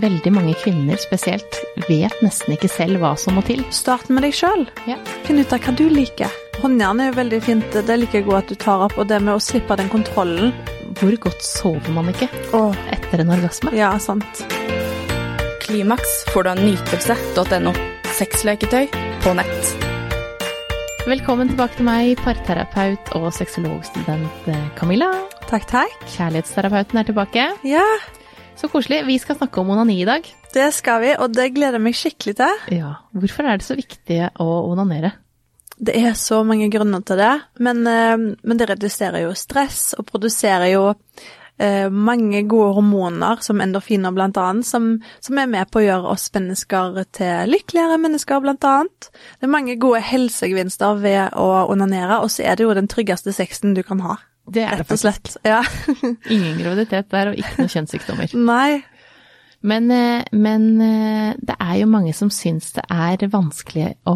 veldig mange kvinner spesielt vet nesten ikke selv hva som må til. Start med deg sjøl. Ja. Finn ut av hva du liker. Håndjern er jo veldig fint. Det er like godt at du tar opp. Og det med å slippe den kontrollen. Hvor godt sover man ikke Åh, etter en orgasme? ja, sant. Klimaks får du av nytelse.no. Sexleketøy på nett. Velkommen tilbake til meg, parterapeut og sexologstudent eh, Camilla. Takk, takk. Kjærlighetsterapeuten er tilbake. Ja, Så koselig. Vi skal snakke om onani i dag. det skal vi, og det gleder jeg meg skikkelig til. Ja, Hvorfor er det så viktig å onanere? Det er så mange grunner til det, men, eh, men det reduserer jo stress og produserer jo eh, mange gode hormoner, som endorfiner blant annet, som, som er med på å gjøre oss mennesker til lykkeligere mennesker, blant annet. Det er mange gode helsegevinster ved å onanere, og så er det jo den tryggeste sexen du kan ha. Det er Rett og slett. Ja. Ingen graviditet der, og ikke noen kjønnssykdommer. Nei. Men, eh, men eh, det er jo mange som syns det er vanskelig å,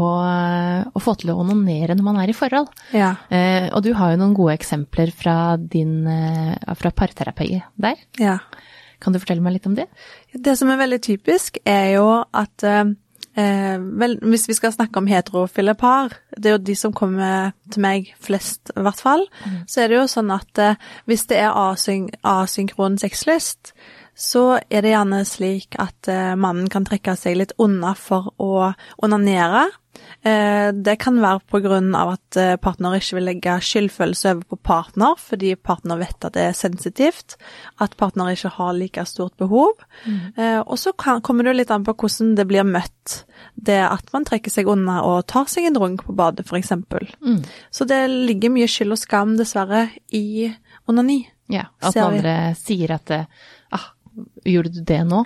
å få til å onanere når man er i forhold. Ja. Eh, og du har jo noen gode eksempler fra din fra parterapi der. ja. Kan du fortelle meg litt om det? Det som er veldig typisk, er jo at eh, eh, vel, Hvis vi skal snakke om heterofile par, det er jo de som kommer til meg flest, i hvert fall, så er det jo sånn at eh, hvis det er asyn asynkron sexlyst, så er det gjerne slik at eh, mannen kan trekke seg litt unna for å onanere. Eh, det kan være av at eh, partner ikke vil legge skyldfølelse over på partner, fordi partner vet at det er sensitivt, at partner ikke har like stort behov. Mm. og så kommer det litt an på hvordan det blir møtt. Det at man trekker seg unna og tar seg en drunk på badet, f.eks. Mm. Så det ligger mye skyld og skam, dessverre, i onani. Ja, At andre sier at eh, ah, gjorde du det nå?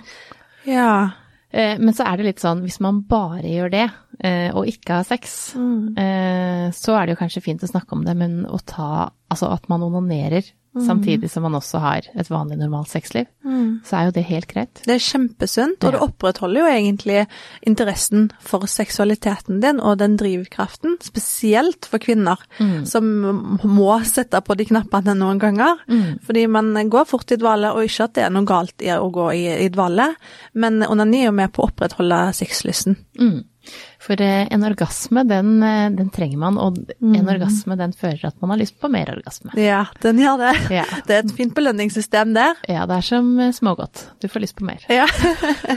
Ja. Eh, men så er det litt sånn, hvis man bare gjør det, eh, og ikke har sex, Mm. eh, så er det jo kanskje fint å snakke om det, men å ta Altså at man onanerer samtidig som man også har et vanlig, normalt sexliv, så er jo det helt greit. Det er kjempesunt, og det opprettholder jo egentlig interessen for seksualiteten din og den drivkraften, spesielt for kvinner som må sette på de knappene noen ganger. Fordi man går fort i dvale, og ikke at det er noe galt i å gå i, i dvale, men onani er jo med på å opprettholde sexlysten. Mm. For eh, en orgasme, den, eh, den trenger man, og en orgasme den fører at man har lyst på mer orgasme. Ja, den gjør det. Ja. Det er et fint belønningssystem der. Ja, det er som eh, smågodt. Du får lyst på mer. Ja.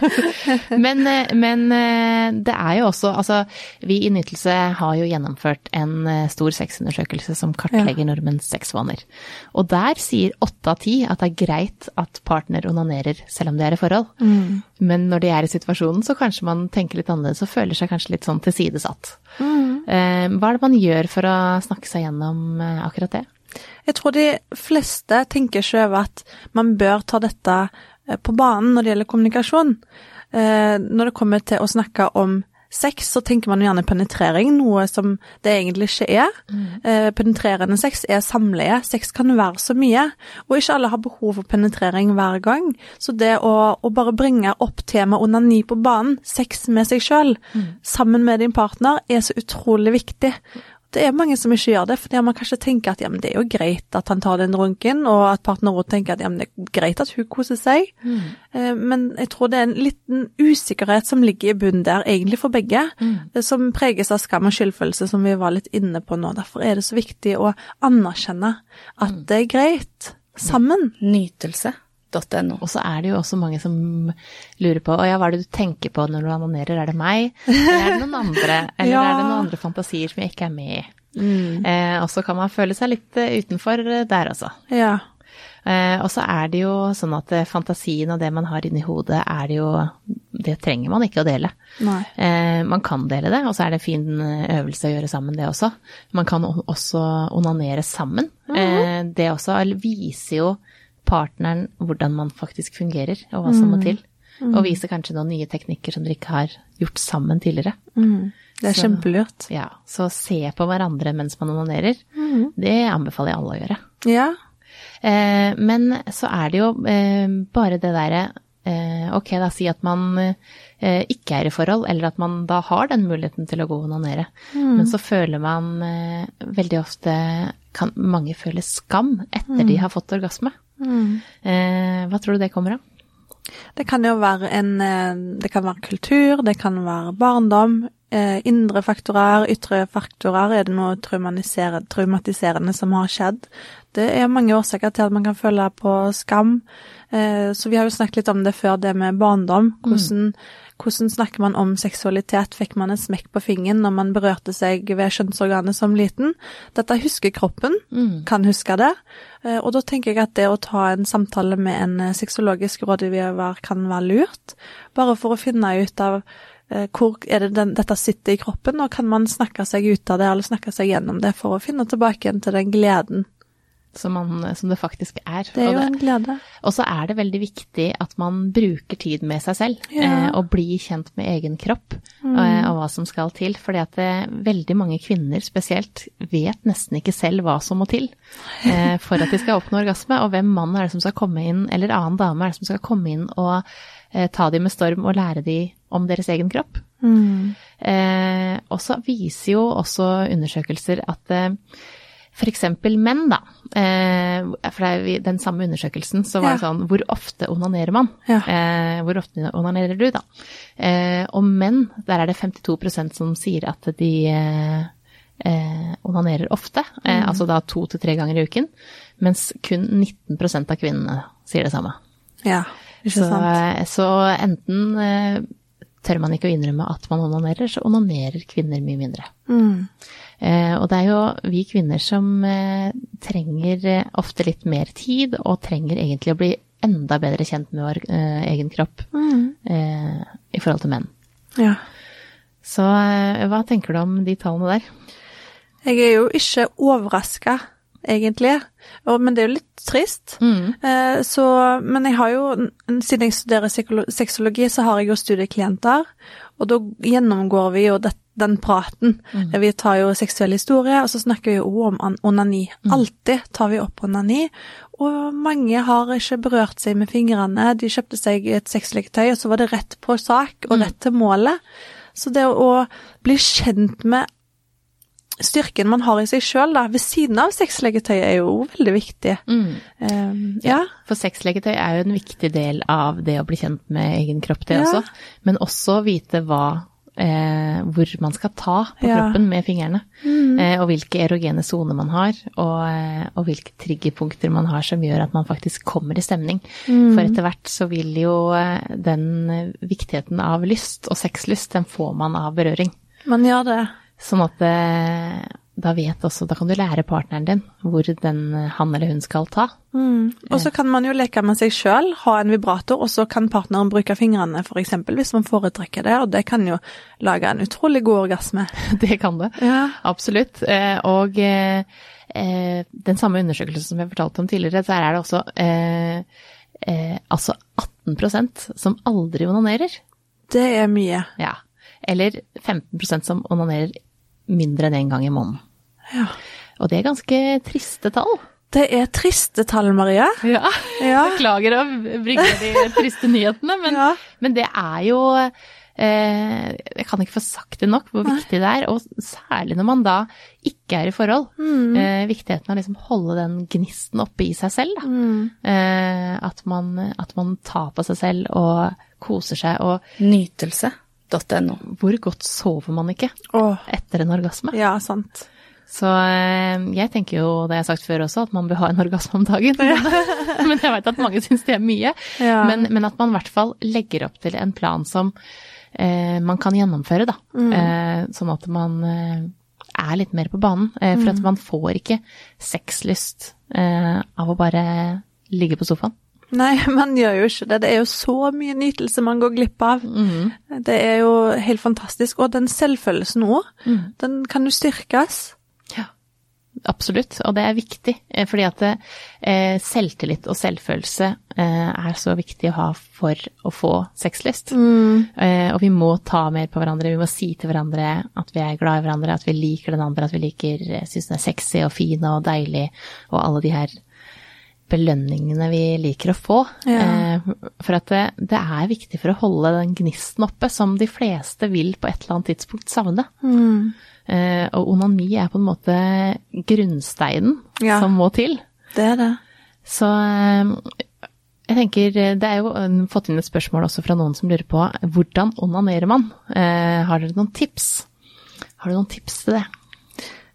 Men, men det er jo også Altså, vi i Nytelse har jo gjennomført en stor sexundersøkelse som kartlegger nordmenns sexvaner. Og der sier åtte av ti at det er greit at partner onanerer selv om de er i forhold. Men når de er i situasjonen, så kanskje man tenker litt annerledes og føler seg kanskje litt sånn tilsidesatt. Mm. Hva er det man gjør for å snakke seg gjennom eh, akkurat det? Jeg tror de fleste tenker ikke over at man bør ta dette eh, på banen når det gjelder kommunikasjon. Eh, Når det kommer til å snakke om sex, så tenker man gjerne penetrering, noe som det egentlig ikke er. Eh, Penetrerende sex er samleie. Sex kan være så mye, og ikke alle har behov for penetrering hver gang. Så det å, å bare bringe opp temaet onani på banen, sex med seg sjøl, sammen med din partner, er så utrolig viktig. Det er mange som ikke gjør det, fordi man kanskje tenker at ja, men det er jo greit at han tar den runken, og at partner også tenker at ja, men det er greit at hun koser seg. Mm. Men jeg tror det er en liten usikkerhet som ligger i bunnen der, egentlig for begge, mm. som preges av skam og skyldfølelse, som vi var litt inne på nå. Derfor er det så viktig å anerkjenne at det er greit, sammen. Nytelse.no. Og så er det jo også mange som lurer på ja, hva er det du tenker på når du anonerer, er det meg, eller er det noen andre, eller Ja. er det noen andre fantasier som jeg ikke er med i? Eh, og så kan man føle seg litt eh, utenfor eh, der også. Ja. Eh, og så er det jo sånn at eh, fantasien og det man har inni hodet, er det jo Det trenger man ikke å dele. Eh, man kan dele det, og så er det en fin øvelse å gjøre sammen, det også. Man kan også onanere sammen. eh, det også viser jo partneren hvordan man faktisk fungerer, og hva som må til. Og vise kanskje noen nye teknikker som dere ikke har gjort sammen tidligere. Det er Så- kjempelurt. Ja, Så se på hverandre mens man onanerer, det anbefaler jeg alle å gjøre. Ja. Eh, men så er det jo eh, bare det derre eh, Ok, da si at man eh, ikke er i forhold, eller at man da har den muligheten til å gå og onanere. Men så føler man eh, veldig ofte kan mange føle skam etter de har fått orgasme. Eh, hva tror du det kommer av? Det kan jo være en eh, Det kan være kultur, det kan være barndom. Eh, indre faktorer, ytre faktorer. Er det noe traumatiserende, traumatiserende som har skjedd? Det er mange årsaker til at man kan føle på skam. Eh, så vi har jo snakket litt om det før, det med barndom. Hvordan, hvordan snakker man om seksualitet? Fikk man en smekk på fingeren når man berørte seg ved kjønnsorganet som liten? Dette husker kroppen, kan huske det. Eh, Og da tenker jeg at det å ta en samtale med en eh, sexologisk rådgiver kan være lurt. Bare for å finne ut av eh, hvor er det den, dette sitter i kroppen, og kan man snakke seg ut av det, eller snakke seg gjennom det, for å finne tilbake igjen til den gleden. Som, man, som det faktisk er. Det er jo en glede. Og så er det veldig viktig at man bruker tid med seg selv, Ja. eh, og blir kjent med egen kropp eh, og hva som skal til. Fordi at det, veldig mange kvinner spesielt vet nesten ikke selv hva som må til eh, for at de skal oppnå orgasme, og hvem mann er det som skal komme inn, eller annen dame er det som skal komme inn og eh, ta de med storm og lære de om deres egen kropp. Mm. Eh, og så viser jo også undersøkelser at eh, f.eks. menn, da. Eh, for det i den samme undersøkelsen så var det sånn Hvor ofte onanerer man? Ja. Eh, hvor ofte onanerer du, da? Eh, og menn, der er det 52% som sier at de onanerer ofte. Mm. Altså da to til tre ganger i uken. Mens kun 19% av kvinnene sier det samme. Ja, ikke Så, sant. så enten eh, tør man ikke å innrømme at man onanerer, så onanerer kvinner mye mindre. Mm. Eh, og det er jo vi kvinner som eh, trenger eh, ofte litt mer tid, og trenger egentlig å bli enda bedre kjent med vår eh, egen kropp Mm. eh, i forhold til menn. Ja. Så eh, hva tenker du om de tallene der? Jeg er jo ikke overraska, egentlig, og, men det er jo litt trist. Mm. Eh, så, men jeg har jo, siden jeg studerer sexologi, så har jeg jo studieklienter, og da gjennomgår vi jo det, den praten. Mm. Vi tar jo seksuell historie, og så snakker vi jo om onani. Mm. Alltid tar vi opp onani, og mange har ikke berørt seg med fingrene. De kjøpte seg et sexleketøy, og så var det rett på sak og Mm. rett til målet. Så det å bli kjent med styrken man har i seg sjøl, da, ved siden av sexleketøy, er jo veldig viktig. Mm. Um, ja. For sexleketøy er jo en viktig del av det å bli kjent med egen kropp, det Ja. også. Men også vite hva eh, hvor man skal ta på Ja. kroppen med fingrene. Eh, og hvilke erogene soner man har, og, eh, og hvilke triggerpunkter man har som gjør at man faktisk kommer i stemning. For etter hvert så vil jo eh, den eh, viktigheten av lyst og sexlyst, den får man av berøring. Man gjør det. Sånn at eh, da vet også, da kan du lære partneren din hvor den eh, han eller hun skal ta. Og så kan man jo leke med seg sjøl, ha en vibrator, og så kan partneren bruke fingrene, f.eks., hvis man foretrekker det, og det kan jo lage en utrolig god orgasme. Det kan det. Ja. Absolutt. Eh, Og eh, eh, den samme undersøkelsen som jeg fortalte om tidligere, så er det også eh, eh, altså 18% som aldri onanerer. Det er mye. Ja. Eller 15% som onanerer mindre enn én en gang i måneden. Ja. Og det er ganske triste tall. Det er triste tall, Maria. Ja. Ja. Beklager å bringe de triste nyhetene, men, Ja. men det er jo eh, Jeg kan ikke få sagt det nok hvor viktig det er, og særlig når man da ikke er i forhold. Mm. Eh, viktigheten av liksom holde den gnisten oppe i seg selv. Mm. Eh, at, man, at man tar på seg selv og koser seg. Og Nytelse.no. hvor godt sover man ikke Åh, etter en orgasme? ja, sant. Så eh, jeg tenker jo, det jeg har sagt før også, at man bør ha en orgasme om dagen. men jeg vet at mange syns det er mye. Ja. Men, men at man i hvert fall legger opp til en plan som eh, man kan gjennomføre, da. Eh, sånn at man eh, er litt mer på banen. Eh, for at man får ikke sexlyst eh, av å bare ligge på sofaen. Nei, man gjør jo ikke det. Det er jo så mye nytelse man går glipp av. Mm. Det er jo helt fantastisk. Og den selvfølelsen òg, Mm. den kan jo styrkes. Ja, absolutt. Og det er viktig, eh, fordi at eh, selvtillit og selvfølelse eh, er så viktig å ha for å få sexlyst. Eh, og vi må ta mer på hverandre, vi må si til hverandre at vi er glad i hverandre, at vi liker den andre, at vi liker, eh, syns den er sexy og fin og deilig, og alle de her belønningene vi liker å få. Ja. Eh, for at det, det er viktig for å holde den gnisten oppe, som de fleste vil på et eller annet tidspunkt savne. Eh, og onani er på en måte grunnsteinen Ja. som må til. Det er det. Så eh, Jeg tenker, Det er jo fått inn et spørsmål også fra noen som lurer på hvordan onanerer man? Eh, har dere noen tips? Har du noen tips til det?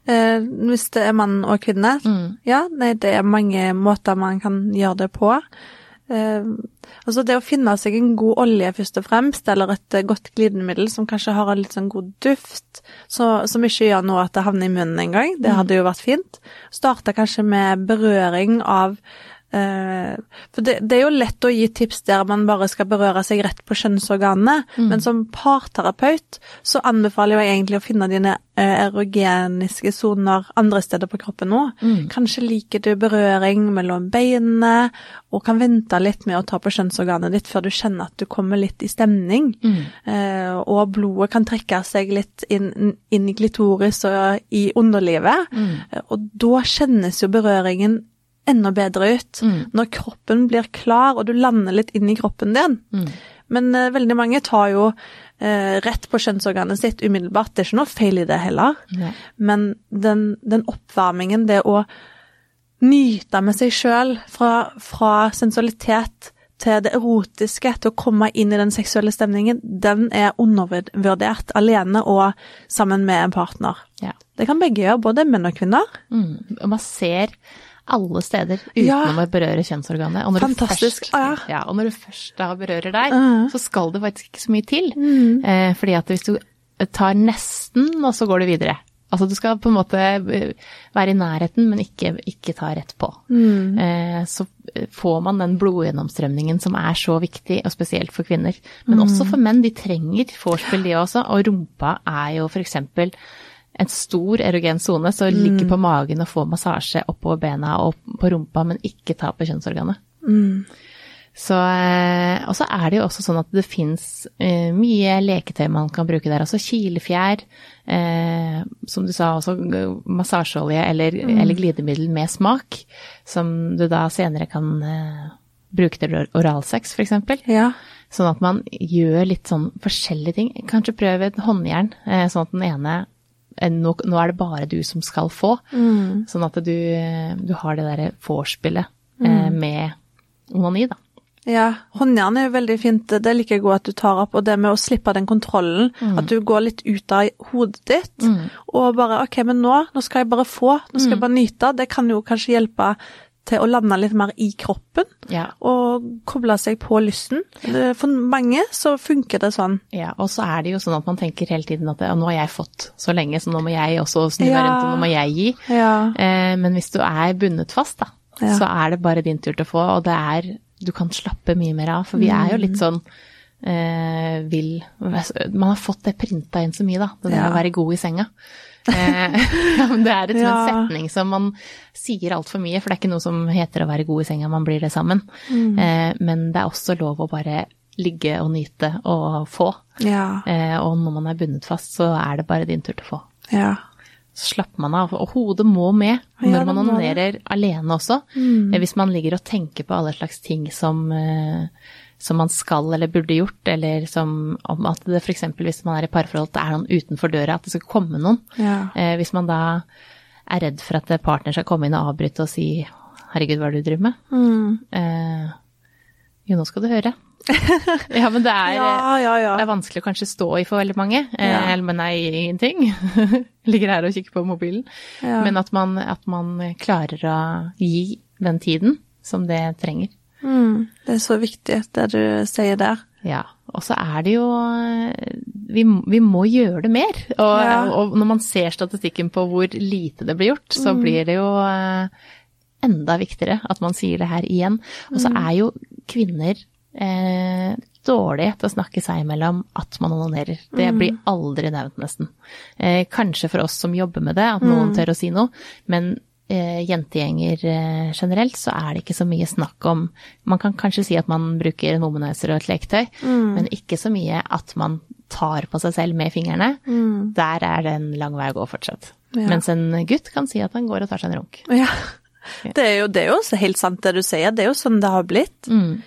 Eh, hvis det er mann og kvinne, Mm. ja, nei, det er mange måter man kan gjøre det på. Eh, altså det å finne seg en god olje først og fremst, eller et eh, godt glidemiddel som kanskje har en litt sånn god duft, så, som ikke gjør noe at det havner i munnen engang, det hadde jo vært fint. Starte kanskje med berøring av For det, det er jo lett å gi tips der man bare skal berøre seg rett på kjønnsorganene, men som parterapeut så anbefaler jeg egentlig å finne dine eh, erogeniske soner andre steder på kroppen nå. Kanskje liker du berøring mellom beinene, og kan vente litt med å ta på kjønnsorganet ditt før du kjenner at du kommer litt i stemning. Eh, og blodet kan trekke seg litt inn, inn i klitoris og i underlivet. Eh, Og da kjennes jo berøringen enda bedre ut. Når kroppen blir klar, og du lander litt inn i kroppen din. Men uh, veldig mange tar jo uh, rett på kjønnsorganet sitt umiddelbart. Det er ikke noe feil i det heller. Nei. Men den, den oppvarmingen, det å nyte med seg sjøl fra, fra sensualitet til det erotiske, til å komme inn i den seksuelle stemningen, den er undervurdert alene og sammen med en partner. Ja. Det kan begge gjøre, både menn og kvinner. Mm. Og man ser alle steder utenom Ja. å berøre kjønnsorganet. Og når Fantastisk. Du først, Ja. ja, og når du først da berører der, -huh. så skal det faktisk ikke så mye til. Mm. Eh, fordi at hvis du tar nesten, og så går du videre. Altså du skal på en måte eh, være i nærheten, men ikke, ikke ta rett på. Mm. Eh, så får man den blodgjennomstrømningen som er så viktig, og spesielt for kvinner. Men også Mm. for menn, de trenger vorspiel de også, og rumpa er jo for eksempel en stor erogen sone, så Mm. ligge på magen og få massasje oppover bena og på rumpa, men ikke ta på kjønnsorganet. Mm. Så, eh, og så er det jo også sånn at det fins eh, mye leketøy man kan bruke der. Altså kilefjær, eh, som du sa også, massasjeolje eller, eller glidemiddel med smak, som du da senere kan eh, bruke til or- oralsex, f.eks. Ja. Sånn at man gjør litt sånn forskjellige ting. Kanskje prøve et håndjern, sånn at den ene nå, nå er det bare du som skal få. Sånn at du, eh, du har det derre vorspielet eh, med onani, da. Ja, håndjern er jo veldig fint. Det liker jeg godt at du tar opp. Og det med å slippe den kontrollen, at du går litt ut av hodet ditt, og bare ok, men nå, nå skal jeg bare få, nå skal jeg bare nyte. Det kan jo kanskje hjelpe til å lande litt mer i kroppen, Ja. og koble seg på lysten. For mange så funker det sånn. Ja, og så er det jo sånn at man tenker hele tiden at ja, nå har jeg fått så lenge, så nå må jeg også snu meg Ja. rundt, og nå må jeg gi. Ja. Eh, men hvis du er bundet fast, da, så er det bare din tur til å få, og det er Du kan slappe mye mer av, for vi er jo litt Mm. sånn eh, vil Man har fått det printa inn så mye, da. Det der å være god i senga. Eh, ja, men det er et, Ja. en setning som man sier altfor mye, for det er ikke noe som heter å være god i senga, man blir det sammen. Mm. Eh, men det er også lov å bare ligge og nyte og få. Ja. Eh, og når man er bundet fast, så er det bare din tur til å få. Ja. Så slapper man av. Og hodet må med når man onanerer alene også. Eh, Hvis man ligger og tenker på alle slags ting som, eh, som man skal eller burde gjort, eller som om at det f.eks. hvis man er i parforhold, det er noen utenfor døra, at det skal komme noen. Ja. Eh, hvis man da er redd for at partner skal komme inn og avbryte og si 'herregud, hva er det du driver med'? Mm. Eh, jo, nå skal du høre. ja, men det er Ja, ja, ja. det er vanskelig å kanskje stå i for veldig mange. Eh. Eller, men nei, ingenting. Ligger her og kikker på mobilen. Men at man, at man klarer å gi den tiden som det trenger. Mm. Det er så viktig, det du sier der. Ja. Og så er det jo vi, vi må gjøre det mer. Og, Ja. og når man ser statistikken på hvor lite det blir gjort, så blir det jo eh, enda viktigere at man sier det her igjen. Og så er jo kvinner eh, dårlige til å snakke seg imellom at man onanerer. Det blir aldri nevnt, nesten. Eh, kanskje for oss som jobber med det, at noen tør å si noe, men eh, jentegjenger eh, generelt, så er det ikke så mye snakk om Man kan kanskje si at man bruker en womanizer og et leketøy, men ikke så mye at man tar på seg selv med fingrene. Der er det en lang vei å gå fortsatt. Ja. Mens en gutt kan si at han går og tar seg en runk. Ja. Det er, jo, det er jo helt sant det du sier. Det er jo sånn det har blitt. Mm.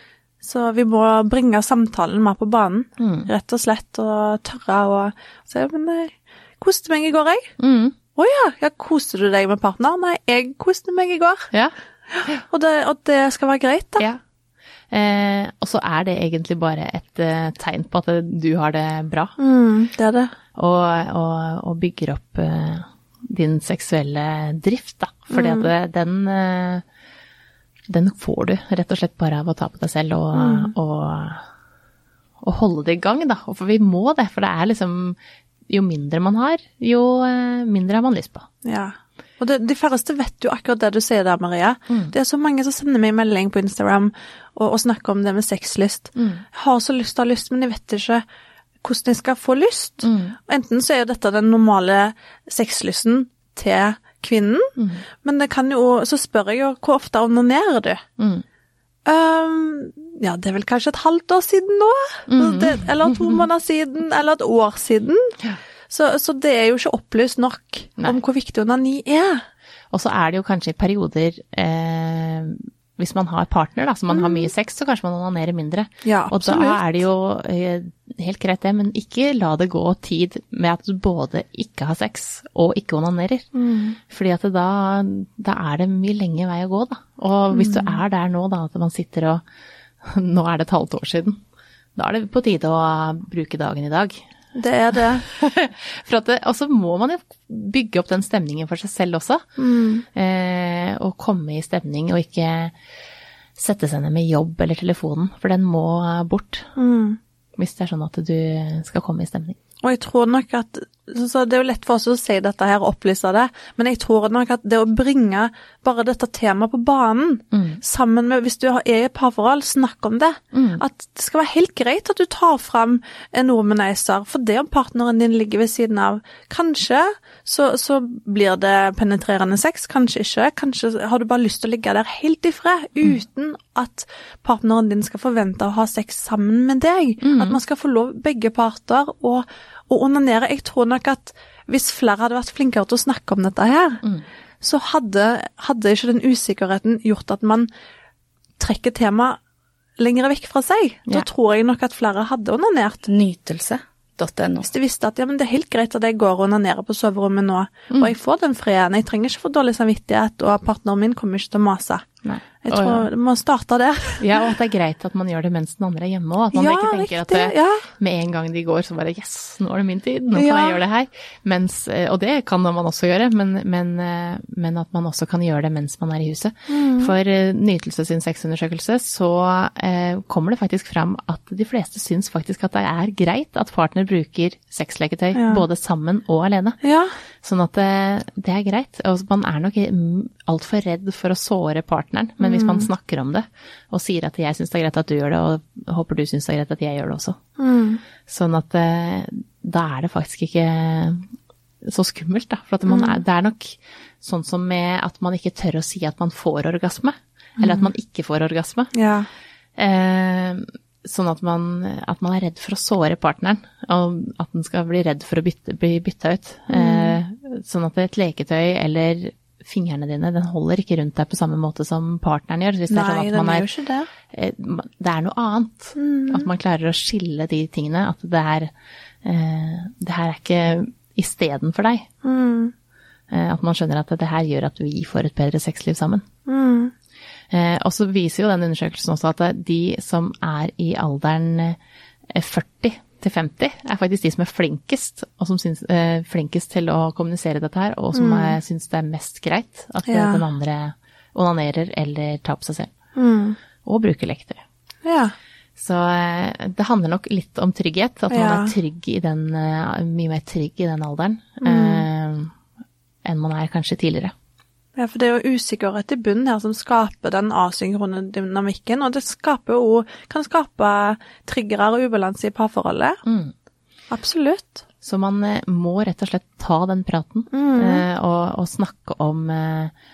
Så vi må bringe samtalen mer på banen, Mm. rett og slett, og tørre å si Men jeg koste meg i går, jeg. Mm. Å ja, ja, koste du deg med partner? Nei, jeg koste meg i går. Ja. Og det, og det skal være greit, da. Ja. Eh, og så er det egentlig bare et eh, tegn på at du har det bra, Mm, det er det. og, og, og bygger opp eh, din seksuelle drift, da. Fordi at den eh, den får du rett og slett bare av å ta på deg selv og, og, og holde det i gang, da. For vi må det, for det er liksom Jo mindre man har, jo eh, mindre har man lyst på. Ja. Og det, de færreste vet jo akkurat det du sier der, Maria. Det er så mange som sender meg melding på Instagram og, og snakker om det med sexlyst. Jeg har så lyst til å ha lyst, men jeg vet ikke hvordan jeg skal få lyst. Mm. enten så er jo dette den normale sexlysten til kvinnen, men det kan jo Så spør jeg jo hvor ofte onanerer du? Mm. Um, ja, det er vel kanskje et halvt år siden nå? Det, eller to måneder siden, eller et år siden. Så, så det er jo ikke opplyst nok Nei. om hvor viktig onani er. Og så er det jo kanskje i perioder eh, Hvis man har partner, da, så man har mye sex, så kanskje man onanerer mindre. Ja, og da er det jo eh, helt greit det, men ikke la det gå tid med at du både ikke har sex og ikke onanerer. Fordi at da, da er det mye lenge vei å gå, da. Og hvis du er der nå, da, at man sitter og Nå er det et halvt år siden. Da er det på tide å bruke dagen i dag. Det er det. For at det, og så må man jo bygge opp den stemningen for seg selv også. Eh, og komme i stemning, og ikke sette seg ned med jobb eller telefonen, for den må bort. Hvis det er sånn at du skal komme i stemning. Og jeg tror nok at så, Det er jo lett for oss å si dette her og opplyse det, men jeg tror nok at det å bringe bare dette temaet på banen, sammen med Hvis du er i et parforhold, snakk om det. At det skal være helt greit at du tar fram en womanizer, for det om partneren din ligger ved siden av. Kanskje så, så blir det penetrerende sex, kanskje ikke. Kanskje har du bare lyst til å ligge der helt i fred, uten at partneren din skal forvente å ha sex sammen med deg. At man skal få lov, begge parter, å å onanere. Jeg tror nok at hvis flere hadde vært flinkere til å snakke om dette her, så hadde, hadde ikke den usikkerheten gjort at man trekker temaet lenger vekk fra seg. Da Ja. tror jeg nok at flere hadde onanert. Nytelse.no. Hvis de visste at ja, men det er helt greit at jeg går og onanerer på soverommet nå, og jeg får den freden, jeg trenger ikke få dårlig samvittighet, og partneren min kommer ikke til å mase. Nei. Jeg tror tror ja. man starte der. Ja, og at det er greit at man gjør det mens den andre er hjemme òg. At man Ja, ikke tenker at det, ja. med en gang de går, så bare yes, nå er det min tid, nå kan Ja. jeg gjøre det her. Mens, eh, og det kan man også gjøre, men, men, eh, men at man også kan gjøre det mens man er i huset. Mm. For eh, Nytelse sin sexundersøkelse så eh, kommer det faktisk fram at de fleste syns faktisk at det er greit at partner bruker sexleketøy Ja. både sammen og alene. Sånn at det, det er greit. Og man er nok altfor redd for å såre partneren, men hvis man snakker om det og sier at jeg syns det er greit at du gjør det, og håper du syns det er greit at jeg gjør det også, sånn at eh, da er det faktisk ikke så skummelt, da. For at man er, det er nok sånn som med at man ikke tør å si at man får orgasme, eller at man ikke får orgasme. Ja. Eh, sånn at man, at man er redd for å såre partneren, og at den skal bli redd for å bytte, bli bytta ut. Eh, sånn at et leketøy eller fingrene dine, den holder ikke rundt deg på samme måte som partneren gjør. Hvis det er Nei, sånn at man er gjør ikke det. eh, det er noe annet. At man klarer å skille de tingene. At det er eh, Det her er ikke istedenfor deg. Mm. Eh, at man skjønner at det her gjør at vi får et bedre sexliv sammen. Mm. Eh, og så viser jo den undersøkelsen også at de som er i alderen eh, 40 til 50, er faktisk de som er flinkest, og som syns, eh, flinkest til å kommunisere dette her, og som mm. syns det er mest greit at eh, Ja. den andre onanerer eller tar på seg selv. Mm. Og bruker leketøy. Ja. Så eh, det handler nok litt om trygghet, at man Ja. er trygg i den, eh, mye mer trygg i den alderen Mm. eh, enn man er kanskje tidligere. Ja, for det er jo usikkerhet i bunnen her som skaper den asynkrone dynamikken, og det skaper jo, kan skape triggere og ubalanse i parforholdet. Mm. Absolutt. Så man eh, må rett og slett ta den praten Mm. og, og snakke om eh,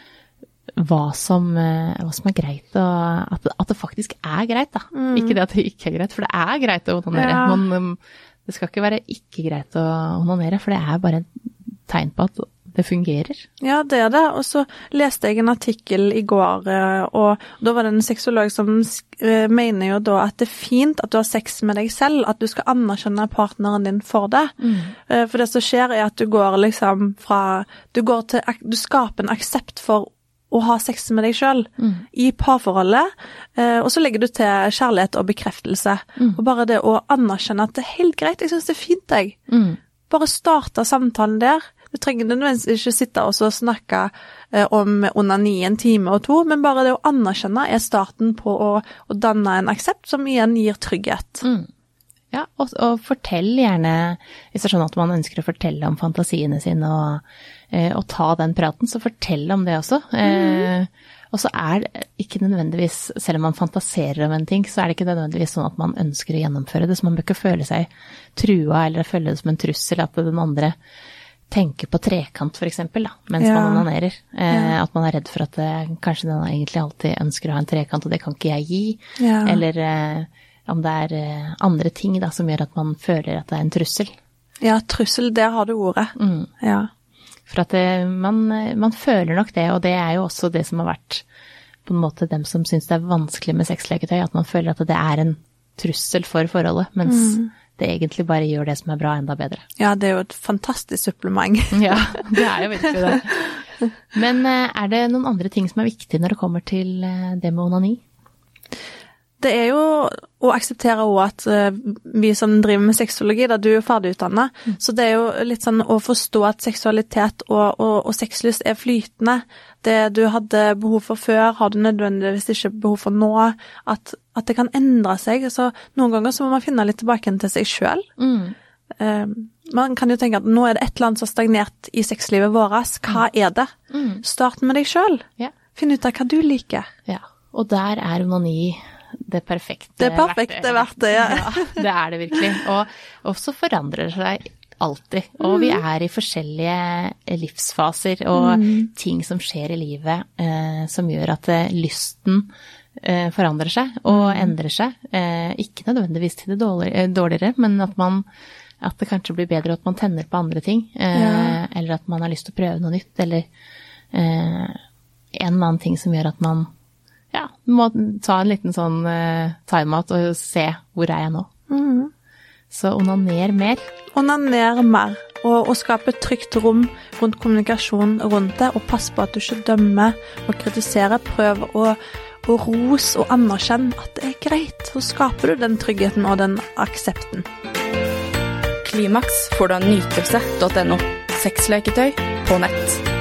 hva, som, hva som er greit, og at, det- at det faktisk er greit, da. Ikke det at det ikke er greit, for det er greit å onanere. Mm. Ja. Men um, det skal ikke være ikke greit å onanere, for det er bare et tegn på at det fungerer. Ja, det er det. Og så leste jeg en artikkel i går, eh, og da var det en sexolog som eh, mener jo da at det er fint at du har sex med deg selv, at du skal anerkjenne partneren din for det. Mm. For det som skjer er at du går liksom fra Du går til Du skaper en aksept for å ha sex med deg sjøl i parforholdet, eh, og så legger du til kjærlighet og bekreftelse. Og bare det å anerkjenne at det er helt greit, jeg syns det er fint, jeg. Mm. Bare starte samtalen der. Du trenger nødvendigvis ikke sitte og snakke eh, om onani en time og to, men bare det å anerkjenne er starten på å, å danne en aksept som igjen gir trygghet. Mm. Ja, og, og fortell gjerne, hvis det er sånn at man ønsker å fortelle om fantasiene sine og, eh, og ta den praten, så fortell om det også. Eh, og så er det ikke nødvendigvis, selv om man fantaserer om en ting, så er det ikke nødvendigvis sånn at man ønsker å gjennomføre det, så man bør ikke føle seg trua eller føle det som en trussel at den andre tenker på trekant, eksempel, mens Ja. man onanerer. Eh, Ja. At man er redd for at eh, kanskje den egentlig alltid ønsker å ha en trekant, og det kan ikke jeg gi. Ja. Eller eh, om det er eh, andre ting da, som gjør at man føler at det er en trussel. Ja, trussel, der har du ordet. Mm. Ja. For at det, man, eh, man føler nok det, og det er jo også det som har vært på en måte dem som syns det er vanskelig med sexleketøy, at man føler at det er en trussel for forholdet, mens det egentlig bare gjør det som er bra, enda bedre. ja, det er jo et fantastisk supplement. Ja, det er jo virkelig det. Men eh, er det noen andre ting som er viktig når det kommer til eh, det med onani? Det er jo å akseptere òg at eh, vi som driver med sexologi, da du er ferdigutdanna, så det er jo litt sånn å forstå at seksualitet og, og, og sexlyst er flytende. Det du hadde behov for før, har du nødvendigvis ikke behov for nå. At, at det kan endre seg. Så noen ganger så må man finne litt tilbake til seg sjøl. Eh, man kan jo tenke at nå er det et eller annet som har stagnert i sexlivet vårt. Hva er det? Start med deg sjøl. Yeah. Finn ut av hva du liker. Ja, og der er onani det perfekte Det er perfekte verktøyet. Ja, det er det virkelig. Og, så forandrer det seg alltid. Og vi er i forskjellige livsfaser og ting som skjer i livet eh, som gjør at eh, lysten eh, forandrer seg og endrer seg. Eh, ikke nødvendigvis til det dårligere, dårligere, men at man at det kanskje blir bedre at man tenner på andre ting. Eh, Ja. Eller at man har lyst til å prøve noe nytt, eller eh, en eller annen ting som gjør at man ja, må ta en liten sånn uh, timeout og se hvor er jeg nå. Så onaner mer. Onaner mer, og, og skape et trygt rom rundt kommunikasjonen rundt det, og pass på at du ikke dømmer og kritiserer. Prøv å, å rose og anerkjenne at det er greit. Så skaper du den tryggheten og den aksepten. Klimaks får du av nytelse.no. Sexleketøy på nett.